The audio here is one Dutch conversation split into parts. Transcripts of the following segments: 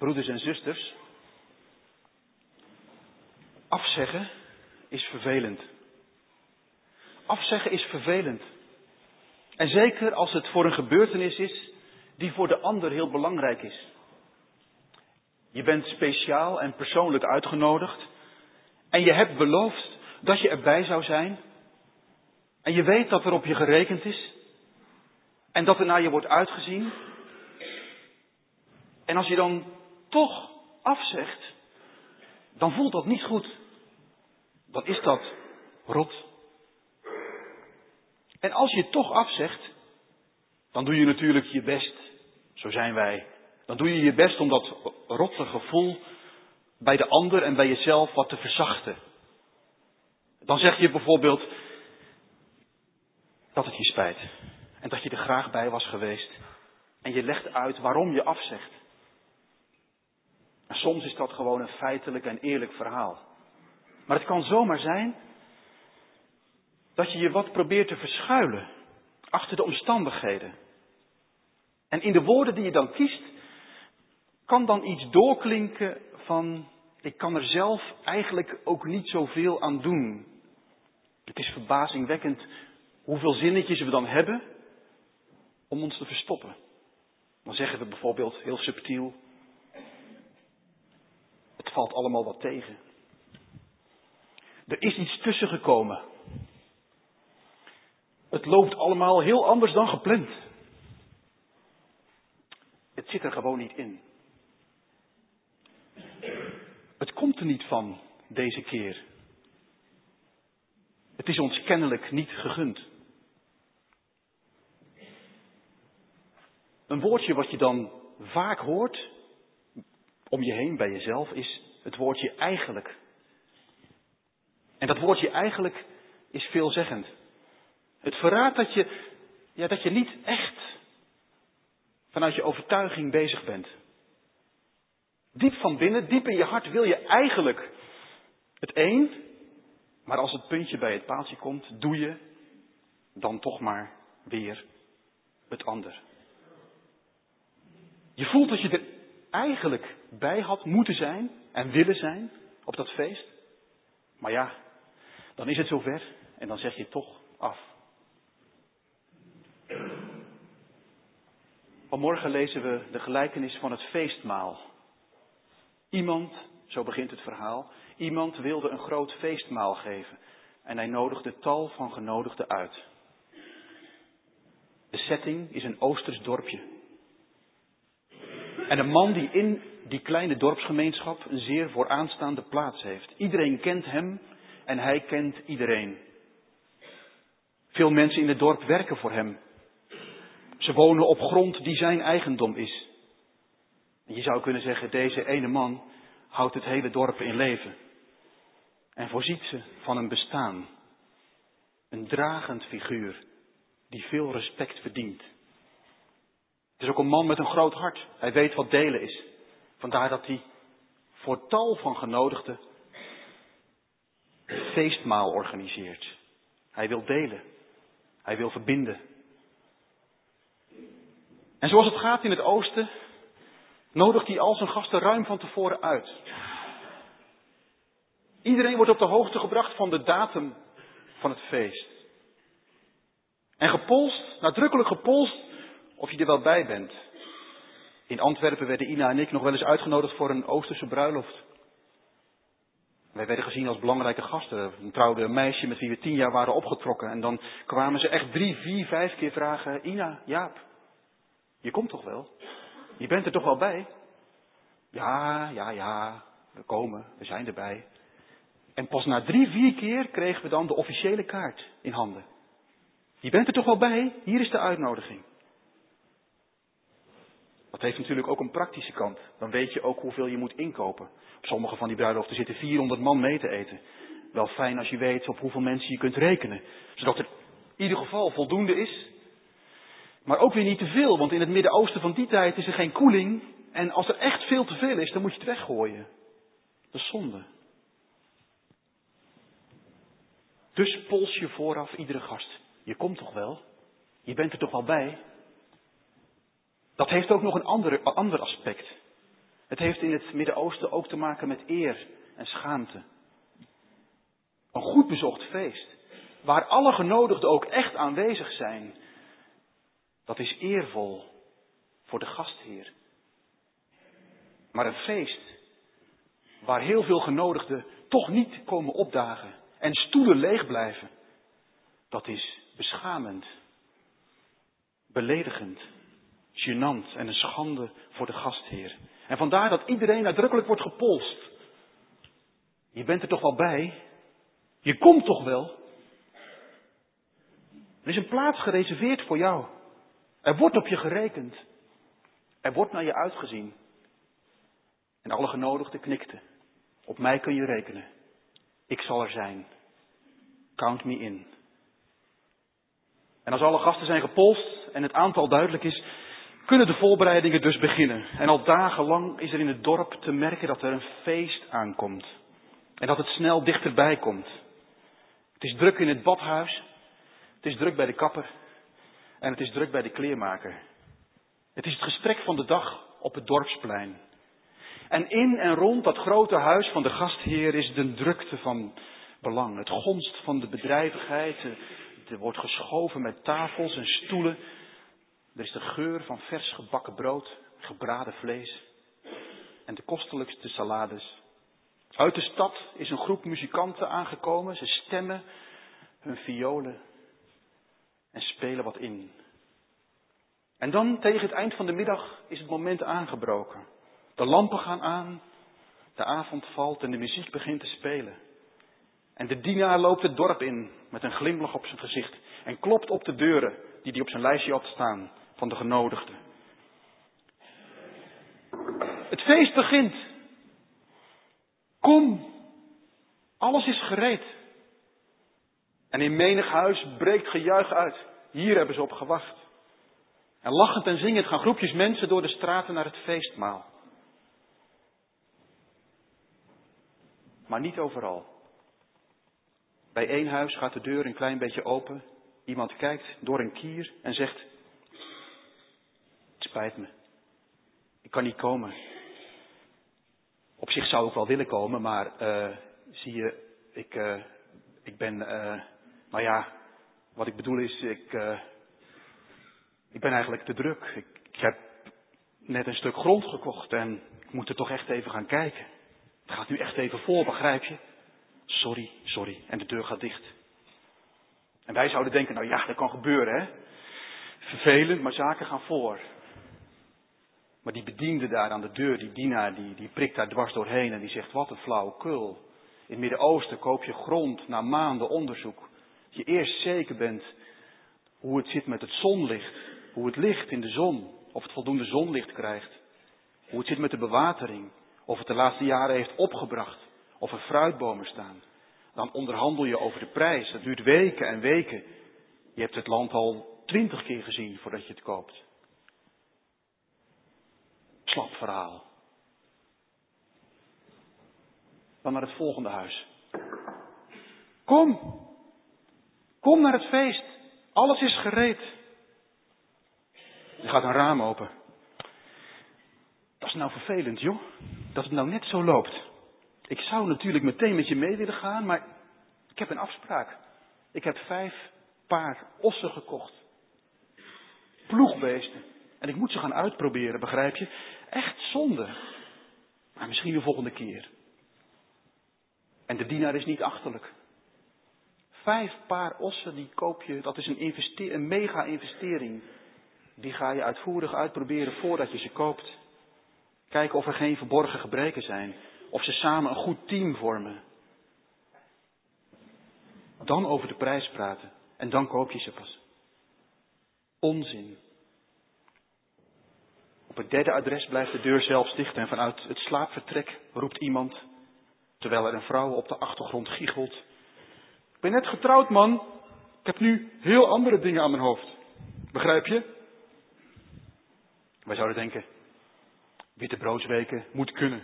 broeders en zusters, afzeggen is vervelend. Afzeggen is vervelend. En zeker als het voor een gebeurtenis is die voor de ander heel belangrijk is. Je bent speciaal en persoonlijk uitgenodigd. En je hebt beloofd dat je erbij zou zijn. En je weet dat er op je gerekend is. En dat er naar je wordt uitgezien. En als je dan toch afzegt, dan voelt dat niet goed. Dan is dat rot. En als je toch afzegt, dan doe je natuurlijk je best. Zo zijn wij. Dan doe je je best om dat rotte gevoel bij de ander en bij jezelf wat te verzachten. Dan zeg je bijvoorbeeld dat het je spijt en dat je er graag bij was geweest. En je legt uit waarom je afzegt. Soms is dat gewoon een feitelijk en eerlijk verhaal. Maar het kan zomaar zijn dat je je wat probeert te verschuilen achter de omstandigheden. En in de woorden die je dan kiest, kan dan iets doorklinken van, ik kan er zelf eigenlijk ook niet zoveel aan doen. Het is verbazingwekkend hoeveel zinnetjes we dan hebben om ons te verstoppen. Dan zeggen we bijvoorbeeld heel subtiel, het valt allemaal wat tegen. Er is iets tussen gekomen. Het loopt allemaal heel anders dan gepland. Het zit er gewoon niet in. Het komt er niet van deze keer. Het is ons kennelijk niet gegund. Een woordje wat je dan vaak hoort om je heen bij jezelf is het woordje eigenlijk. En dat woordje eigenlijk is veelzeggend. Het verraadt dat je, ja, dat je niet echt vanuit je overtuiging bezig bent. Diep van binnen, diep in je hart wil je eigenlijk het een, maar als het puntje bij het paaltje komt, doe je dan toch maar weer het ander. Je voelt dat je er eigenlijk bij had moeten zijn en willen zijn op dat feest. Maar ja, dan is het zover en dan zeg je toch af. Vanmorgen lezen we de gelijkenis van het feestmaal. Iemand, zo begint het verhaal, iemand wilde een groot feestmaal geven en hij nodigde tal van genodigden uit. De setting is een Oosters dorpje. En een man die in die kleine dorpsgemeenschap een zeer vooraanstaande plaats heeft. Iedereen kent hem en hij kent iedereen. Veel mensen in het dorp werken voor hem. Ze wonen op grond die zijn eigendom is. En je zou kunnen zeggen, deze ene man houdt het hele dorp in leven. En voorziet ze van een bestaan. Een dragend figuur die veel respect verdient. Het is ook een man met een groot hart. Hij weet wat delen is. Vandaar dat hij voor tal van genodigden een feestmaal organiseert. Hij wil delen. Hij wil verbinden. En zoals het gaat in het oosten, nodigt hij al zijn gasten ruim van tevoren uit. Iedereen wordt op de hoogte gebracht van de datum van het feest. En gepolst, nadrukkelijk gepolst, of je er wel bij bent. In Antwerpen werden Ina en ik nog wel eens uitgenodigd voor een Oosterse bruiloft. Wij werden gezien als belangrijke gasten. Een trouwde meisje met wie we tien jaar waren opgetrokken. En dan kwamen ze echt drie, vier, vijf keer vragen: Ina, Jaap, je komt toch wel? Je bent er toch wel bij? Ja, ja, ja, we komen, we zijn erbij. En pas na drie, vier keer kregen we dan de officiële kaart in handen. Je bent er toch wel bij? Hier is de uitnodiging. Dat heeft natuurlijk ook een praktische kant. Dan weet je ook hoeveel je moet inkopen. Op sommige van die bruiloften zitten 400 man mee te eten. Wel fijn als je weet op hoeveel mensen je kunt rekenen. Zodat er in ieder geval voldoende is. Maar ook weer niet te veel, want in het Midden-Oosten van die tijd is er geen koeling. En als er echt veel te veel is, dan moet je het weggooien. Dat is zonde. Dus pols je vooraf iedere gast. Je komt toch wel? Je bent er toch wel bij? Dat heeft ook nog een andere, ander aspect. Het heeft in het Midden-Oosten ook te maken met eer en schaamte. Een goed bezocht feest, waar alle genodigden ook echt aanwezig zijn, dat is eervol voor de gastheer. Maar een feest waar heel veel genodigden toch niet komen opdagen en stoelen leeg blijven, dat is beschamend, beledigend, gênant en een schande voor de gastheer. En vandaar dat iedereen nadrukkelijk wordt gepolst. Je bent er toch wel bij? Je komt toch wel? Er is een plaats gereserveerd voor jou. Er wordt op je gerekend. Er wordt naar je uitgezien. En alle genodigden knikten. Op mij kun je rekenen. Ik zal er zijn. Count me in. En als alle gasten zijn gepolst en het aantal duidelijk is, kunnen de voorbereidingen dus beginnen. En al dagenlang is er in het dorp te merken dat er een feest aankomt. En dat het snel dichterbij komt. Het is druk in het badhuis. Het is druk bij de kapper. En het is druk bij de kleermaker. Het is het gesprek van de dag op het dorpsplein. En in en rond dat grote huis van de gastheer is de drukte van belang. Het gonst van de bedrijvigheid. Er wordt geschoven met tafels en stoelen. Er is de geur van vers gebakken brood, gebraden vlees en de kostelijkste salades. Uit de stad is een groep muzikanten aangekomen. Ze stemmen hun violen en spelen wat in. En dan tegen het eind van de middag is het moment aangebroken. De lampen gaan aan, de avond valt en de muziek begint te spelen. En de dienaar loopt het dorp in met een glimlach op zijn gezicht en klopt op de deuren die hij op zijn lijstje had staan van de genodigden. Het feest begint. Kom, alles is gereed. En in menig huis breekt gejuich uit. Hier hebben ze op gewacht. En lachend en zingend gaan groepjes mensen door de straten naar het feestmaal. Maar niet overal. Bij één huis gaat de deur een klein beetje open. Iemand kijkt door een kier en zegt: spijt me. Ik kan niet komen. Op zich zou ik wel willen komen, maar uh, zie je, ik, uh, ik ben, uh, nou ja, wat ik bedoel is, ik, ik ben eigenlijk te druk. Ik, ik heb net een stuk grond gekocht en ik moet er toch echt even gaan kijken. Het gaat nu echt even voor, begrijp je? Sorry, sorry. En de deur gaat dicht. En wij zouden denken, nou ja, dat kan gebeuren, hè. Vervelend, maar zaken gaan voor. Maar die bediende daar aan de deur, die dienaar, die, die prikt daar dwars doorheen en die zegt, wat een flauwekul. In het Midden-Oosten koop je grond na maanden onderzoek. Je eerst zeker bent hoe het zit met het zonlicht. Hoe het licht in de zon, of het voldoende zonlicht krijgt. Hoe het zit met de bewatering. Of het de laatste jaren heeft opgebracht. Of er fruitbomen staan. Dan onderhandel je over de prijs. Dat duurt weken en weken. Je hebt het land al twintig keer gezien voordat je het koopt. Slap verhaal. Dan naar het volgende huis. Kom. Kom naar het feest. Alles is gereed. Er gaat een raam open. Dat is nou vervelend, joh. Dat het nou net zo loopt. Ik zou natuurlijk meteen met je mee willen gaan, maar ik heb een afspraak. Ik heb vijf paar ossen gekocht. Ploegbeesten. En ik moet ze gaan uitproberen, begrijp je? Echt zonde. Maar misschien de volgende keer. En de dienaar is niet achterlijk. Vijf paar ossen, die koop je, dat is een, een mega investering. Die ga je uitvoerig uitproberen voordat je ze koopt. Kijken of er geen verborgen gebreken zijn. Of ze samen een goed team vormen. Dan over de prijs praten. En dan koop je ze pas. Onzin. Op het derde adres blijft de deur zelf dicht en vanuit het slaapvertrek roept iemand, terwijl er een vrouw op de achtergrond giechelt. Ik ben net getrouwd, man. Ik heb nu heel andere dingen aan mijn hoofd. Begrijp je? Wij zouden denken, witte broodsweken moet kunnen.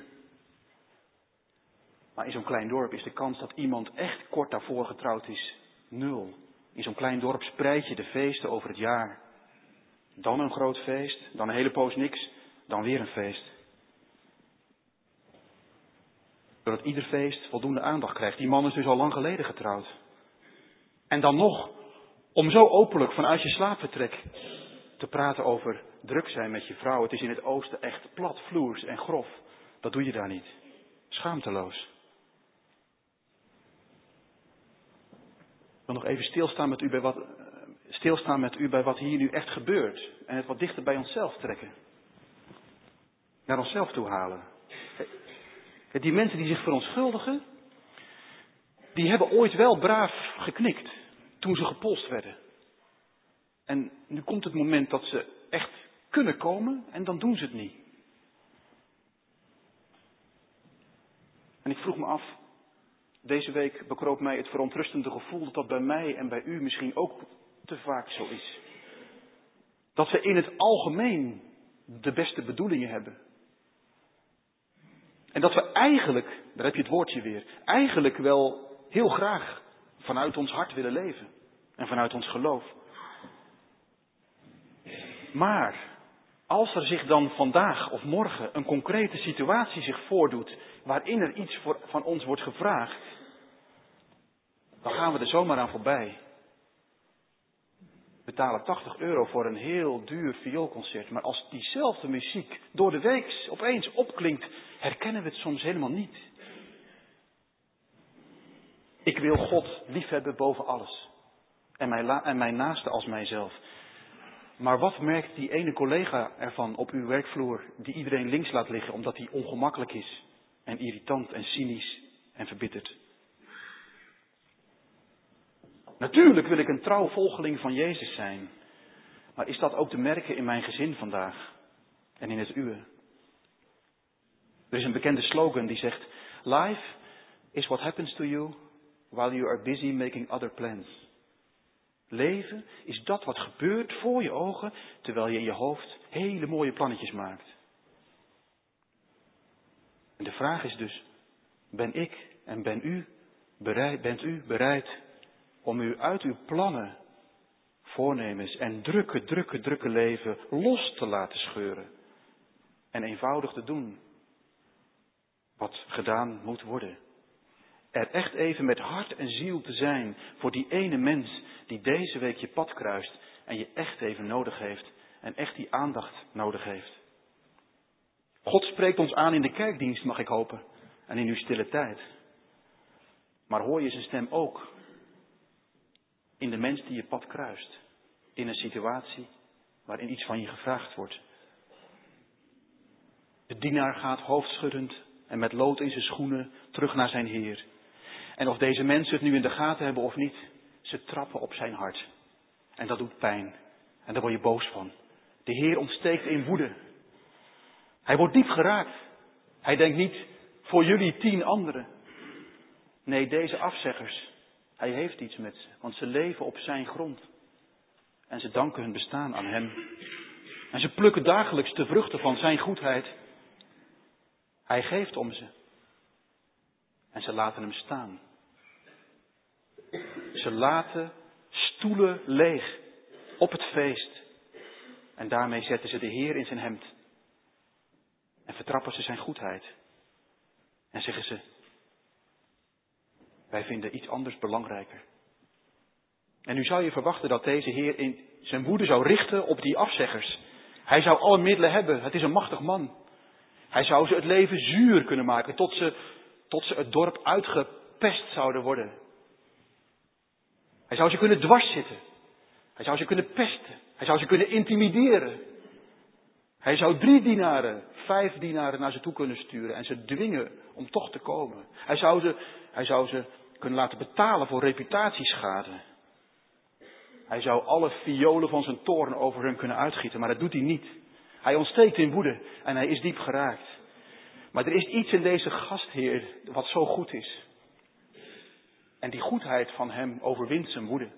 Maar in zo'n klein dorp is de kans dat iemand echt kort daarvoor getrouwd is nul. In zo'n klein dorp spreid je de feesten over het jaar. Dan een groot feest, dan een hele poos niks, dan weer een feest. Doordat ieder feest voldoende aandacht krijgt. Die man is dus al lang geleden getrouwd. En dan nog, om zo openlijk vanuit je slaapvertrek te praten over druk zijn met je vrouw. Het is in het oosten echt plat, vloers en grof. Dat doe je daar niet. Schaamteloos. Ik wil nog even stilstaan met u bij wat, stilstaan met u bij wat hier nu echt gebeurt. En het wat dichter bij onszelf trekken. Naar onszelf toe halen. Die mensen die zich verontschuldigen, die hebben ooit wel braaf geknikt toen ze gepolst werden. En nu komt het moment dat ze echt kunnen komen en dan doen ze het niet. En ik vroeg me af, deze week bekroop mij het verontrustende gevoel dat dat bij mij en bij u misschien ook te vaak zo is. Dat we in het algemeen de beste bedoelingen hebben. En dat we eigenlijk, daar heb je het woordje weer, eigenlijk wel heel graag vanuit ons hart willen leven. En vanuit ons geloof. Maar als er zich dan vandaag of morgen een concrete situatie zich voordoet waarin er iets van ons wordt gevraagd, dan gaan we er zomaar aan voorbij. Betalen 80 euro voor een heel duur vioolconcert, maar als diezelfde muziek door de week opeens opklinkt, herkennen we het soms helemaal niet. Ik wil God liefhebben boven alles. En mijn, en mijn naaste als mijzelf. Maar wat merkt die ene collega ervan op uw werkvloer die iedereen links laat liggen omdat hij ongemakkelijk is en irritant en cynisch en verbitterd? Natuurlijk wil ik een trouw volgeling van Jezus zijn. Maar is dat ook te merken in mijn gezin vandaag en in het uwe? Er is een bekende slogan die zegt: Life is what happens to you while you are busy making other plans. Leven is dat wat gebeurt voor je ogen terwijl je in je hoofd hele mooie plannetjes maakt. En de vraag is dus, ben ik en ben u bereid, bent u bereid om u uit uw plannen, voornemens en drukke, drukke, drukke leven los te laten scheuren en eenvoudig te doen wat gedaan moet worden? er echt even met hart en ziel te zijn voor die ene mens die deze week je pad kruist en je echt even nodig heeft en echt die aandacht nodig heeft. God spreekt ons aan in de kerkdienst, mag ik hopen, en in uw stille tijd. Maar hoor je zijn stem ook in de mens die je pad kruist, in een situatie waarin iets van je gevraagd wordt. De dienaar gaat hoofdschuddend en met lood in zijn schoenen terug naar zijn Heer. En of deze mensen het nu in de gaten hebben of niet, ze trappen op zijn hart. En dat doet pijn. En daar word je boos van. De Heer ontsteekt in woede. Hij wordt diep geraakt. Hij denkt niet voor jullie tien anderen. Nee, deze afzeggers. Hij heeft iets met ze, want ze leven op zijn grond. En ze danken hun bestaan aan hem. En ze plukken dagelijks de vruchten van zijn goedheid. Hij geeft om ze. En ze laten hem staan. Ze laten stoelen leeg op het feest. En daarmee zetten ze de Heer in zijn hemd. En vertrappen ze zijn goedheid. En zeggen ze, wij vinden iets anders belangrijker. En nu zou je verwachten dat deze Heer in zijn woede zou richten op die afzeggers. Hij zou alle middelen hebben. Het is een machtig man. Hij zou ze het leven zuur kunnen maken tot ze, tot ze het dorp uitgepest zouden worden. Hij zou ze kunnen dwarszitten. Hij zou ze kunnen pesten. Hij zou ze kunnen intimideren. Hij zou drie dienaren, vijf dienaren naar ze toe kunnen sturen en ze dwingen om toch te komen. Hij zou ze, hij zou ze kunnen laten betalen voor reputatieschade. Hij zou alle violen van zijn toorn over hem kunnen uitgieten, maar dat doet hij niet. Hij ontsteekt in woede en hij is diep geraakt. Maar er is iets in deze gastheer wat zo goed is. En die goedheid van hem overwint zijn woede.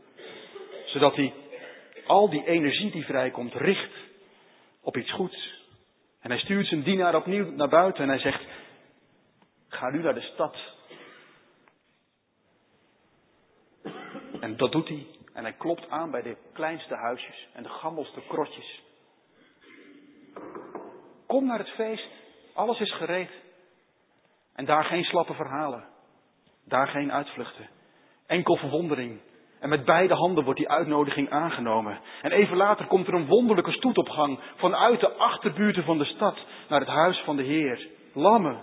Zodat hij al die energie die vrijkomt richt op iets goeds. En hij stuurt zijn dienaar opnieuw naar buiten en hij zegt, ga nu naar de stad. En dat doet hij. En hij klopt aan bij de kleinste huisjes en de gammelste krotjes. Kom naar het feest. Alles is gereed. En daar geen slappe verhalen. Daar geen uitvluchten. Enkel verwondering. En met beide handen wordt die uitnodiging aangenomen. En even later komt er een wonderlijke stoet op gang vanuit de achterbuurten van de stad naar het huis van de Heer. Lammen,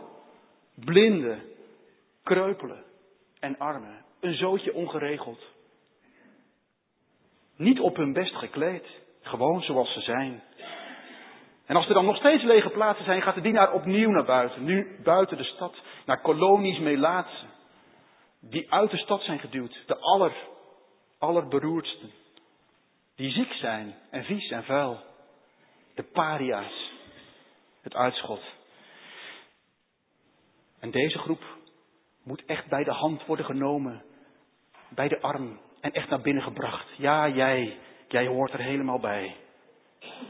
blinden, kreupelen en armen. Een zootje ongeregeld. Niet op hun best gekleed, gewoon zoals ze zijn. En als er dan nog steeds lege plaatsen zijn, gaat de dienaar opnieuw naar buiten. Nu buiten de stad, naar kolonies Melaatsen. Die uit de stad zijn geduwd. De aller, allerberoerdsten. Die ziek zijn en vies en vuil. De paria's. Het uitschot. En deze groep moet echt bij de hand worden genomen. Bij de arm. En echt naar binnen gebracht. Ja, jij. Jij hoort er helemaal bij.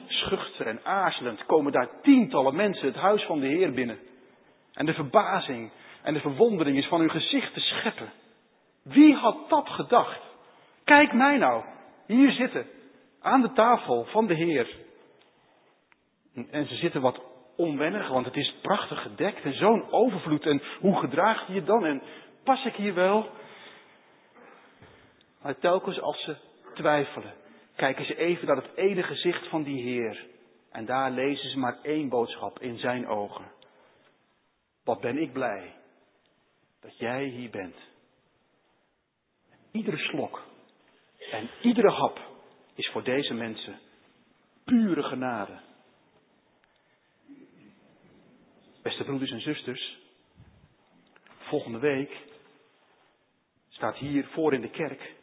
Schuchter en aarzelend komen daar tientallen mensen het huis van de Heer binnen. En de verbazing en de verwondering is van hun gezicht te scheppen. Wie had dat gedacht? Kijk mij nou, hier zitten, aan de tafel van de Heer. En ze zitten wat onwennig, want het is prachtig gedekt en zo'n overvloed. En hoe gedraag je je dan? En pas ik hier wel? Maar telkens als ze twijfelen, kijken ze even naar het ene gezicht van die Heer. En daar lezen ze maar één boodschap in zijn ogen. Wat ben ik blij dat jij hier bent. Iedere slok en iedere hap is voor deze mensen pure genade. Beste broeders en zusters, volgende week staat hier voor in de kerk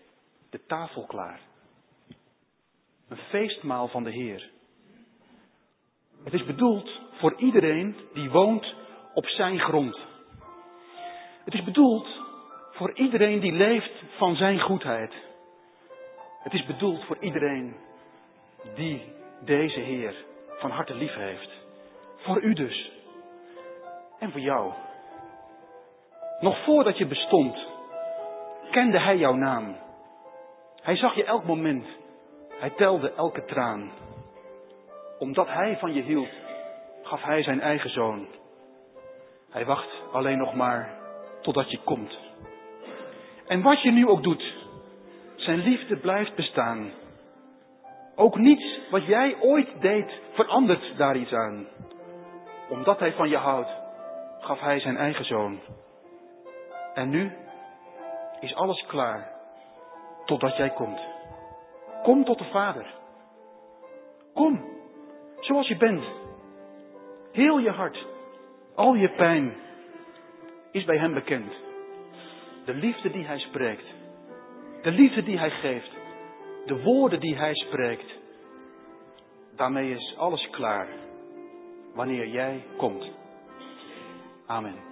de tafel klaar. Een feestmaal van de Heer. Het is bedoeld voor iedereen die woont op zijn grond. Het is bedoeld voor iedereen die leeft van zijn goedheid. Het is bedoeld voor iedereen die deze Heer van harte lief heeft. Voor u dus. En voor jou. Nog voordat je bestond, kende Hij jouw naam. Hij zag je elk moment. Hij telde elke traan. Omdat Hij van je hield, gaf Hij zijn eigen zoon. Hij wacht alleen nog maar totdat je komt. En wat je nu ook doet, zijn liefde blijft bestaan. Ook niets wat jij ooit deed verandert daar iets aan. Omdat hij van je houdt, gaf hij zijn eigen zoon. En nu is alles klaar totdat jij komt. Kom tot de Vader. Kom, zoals je bent. Heel je hart, al je pijn is bij Hem bekend. De liefde die Hij spreekt, de liefde die Hij geeft, de woorden die Hij spreekt. Daarmee is alles klaar wanneer jij komt. Amen.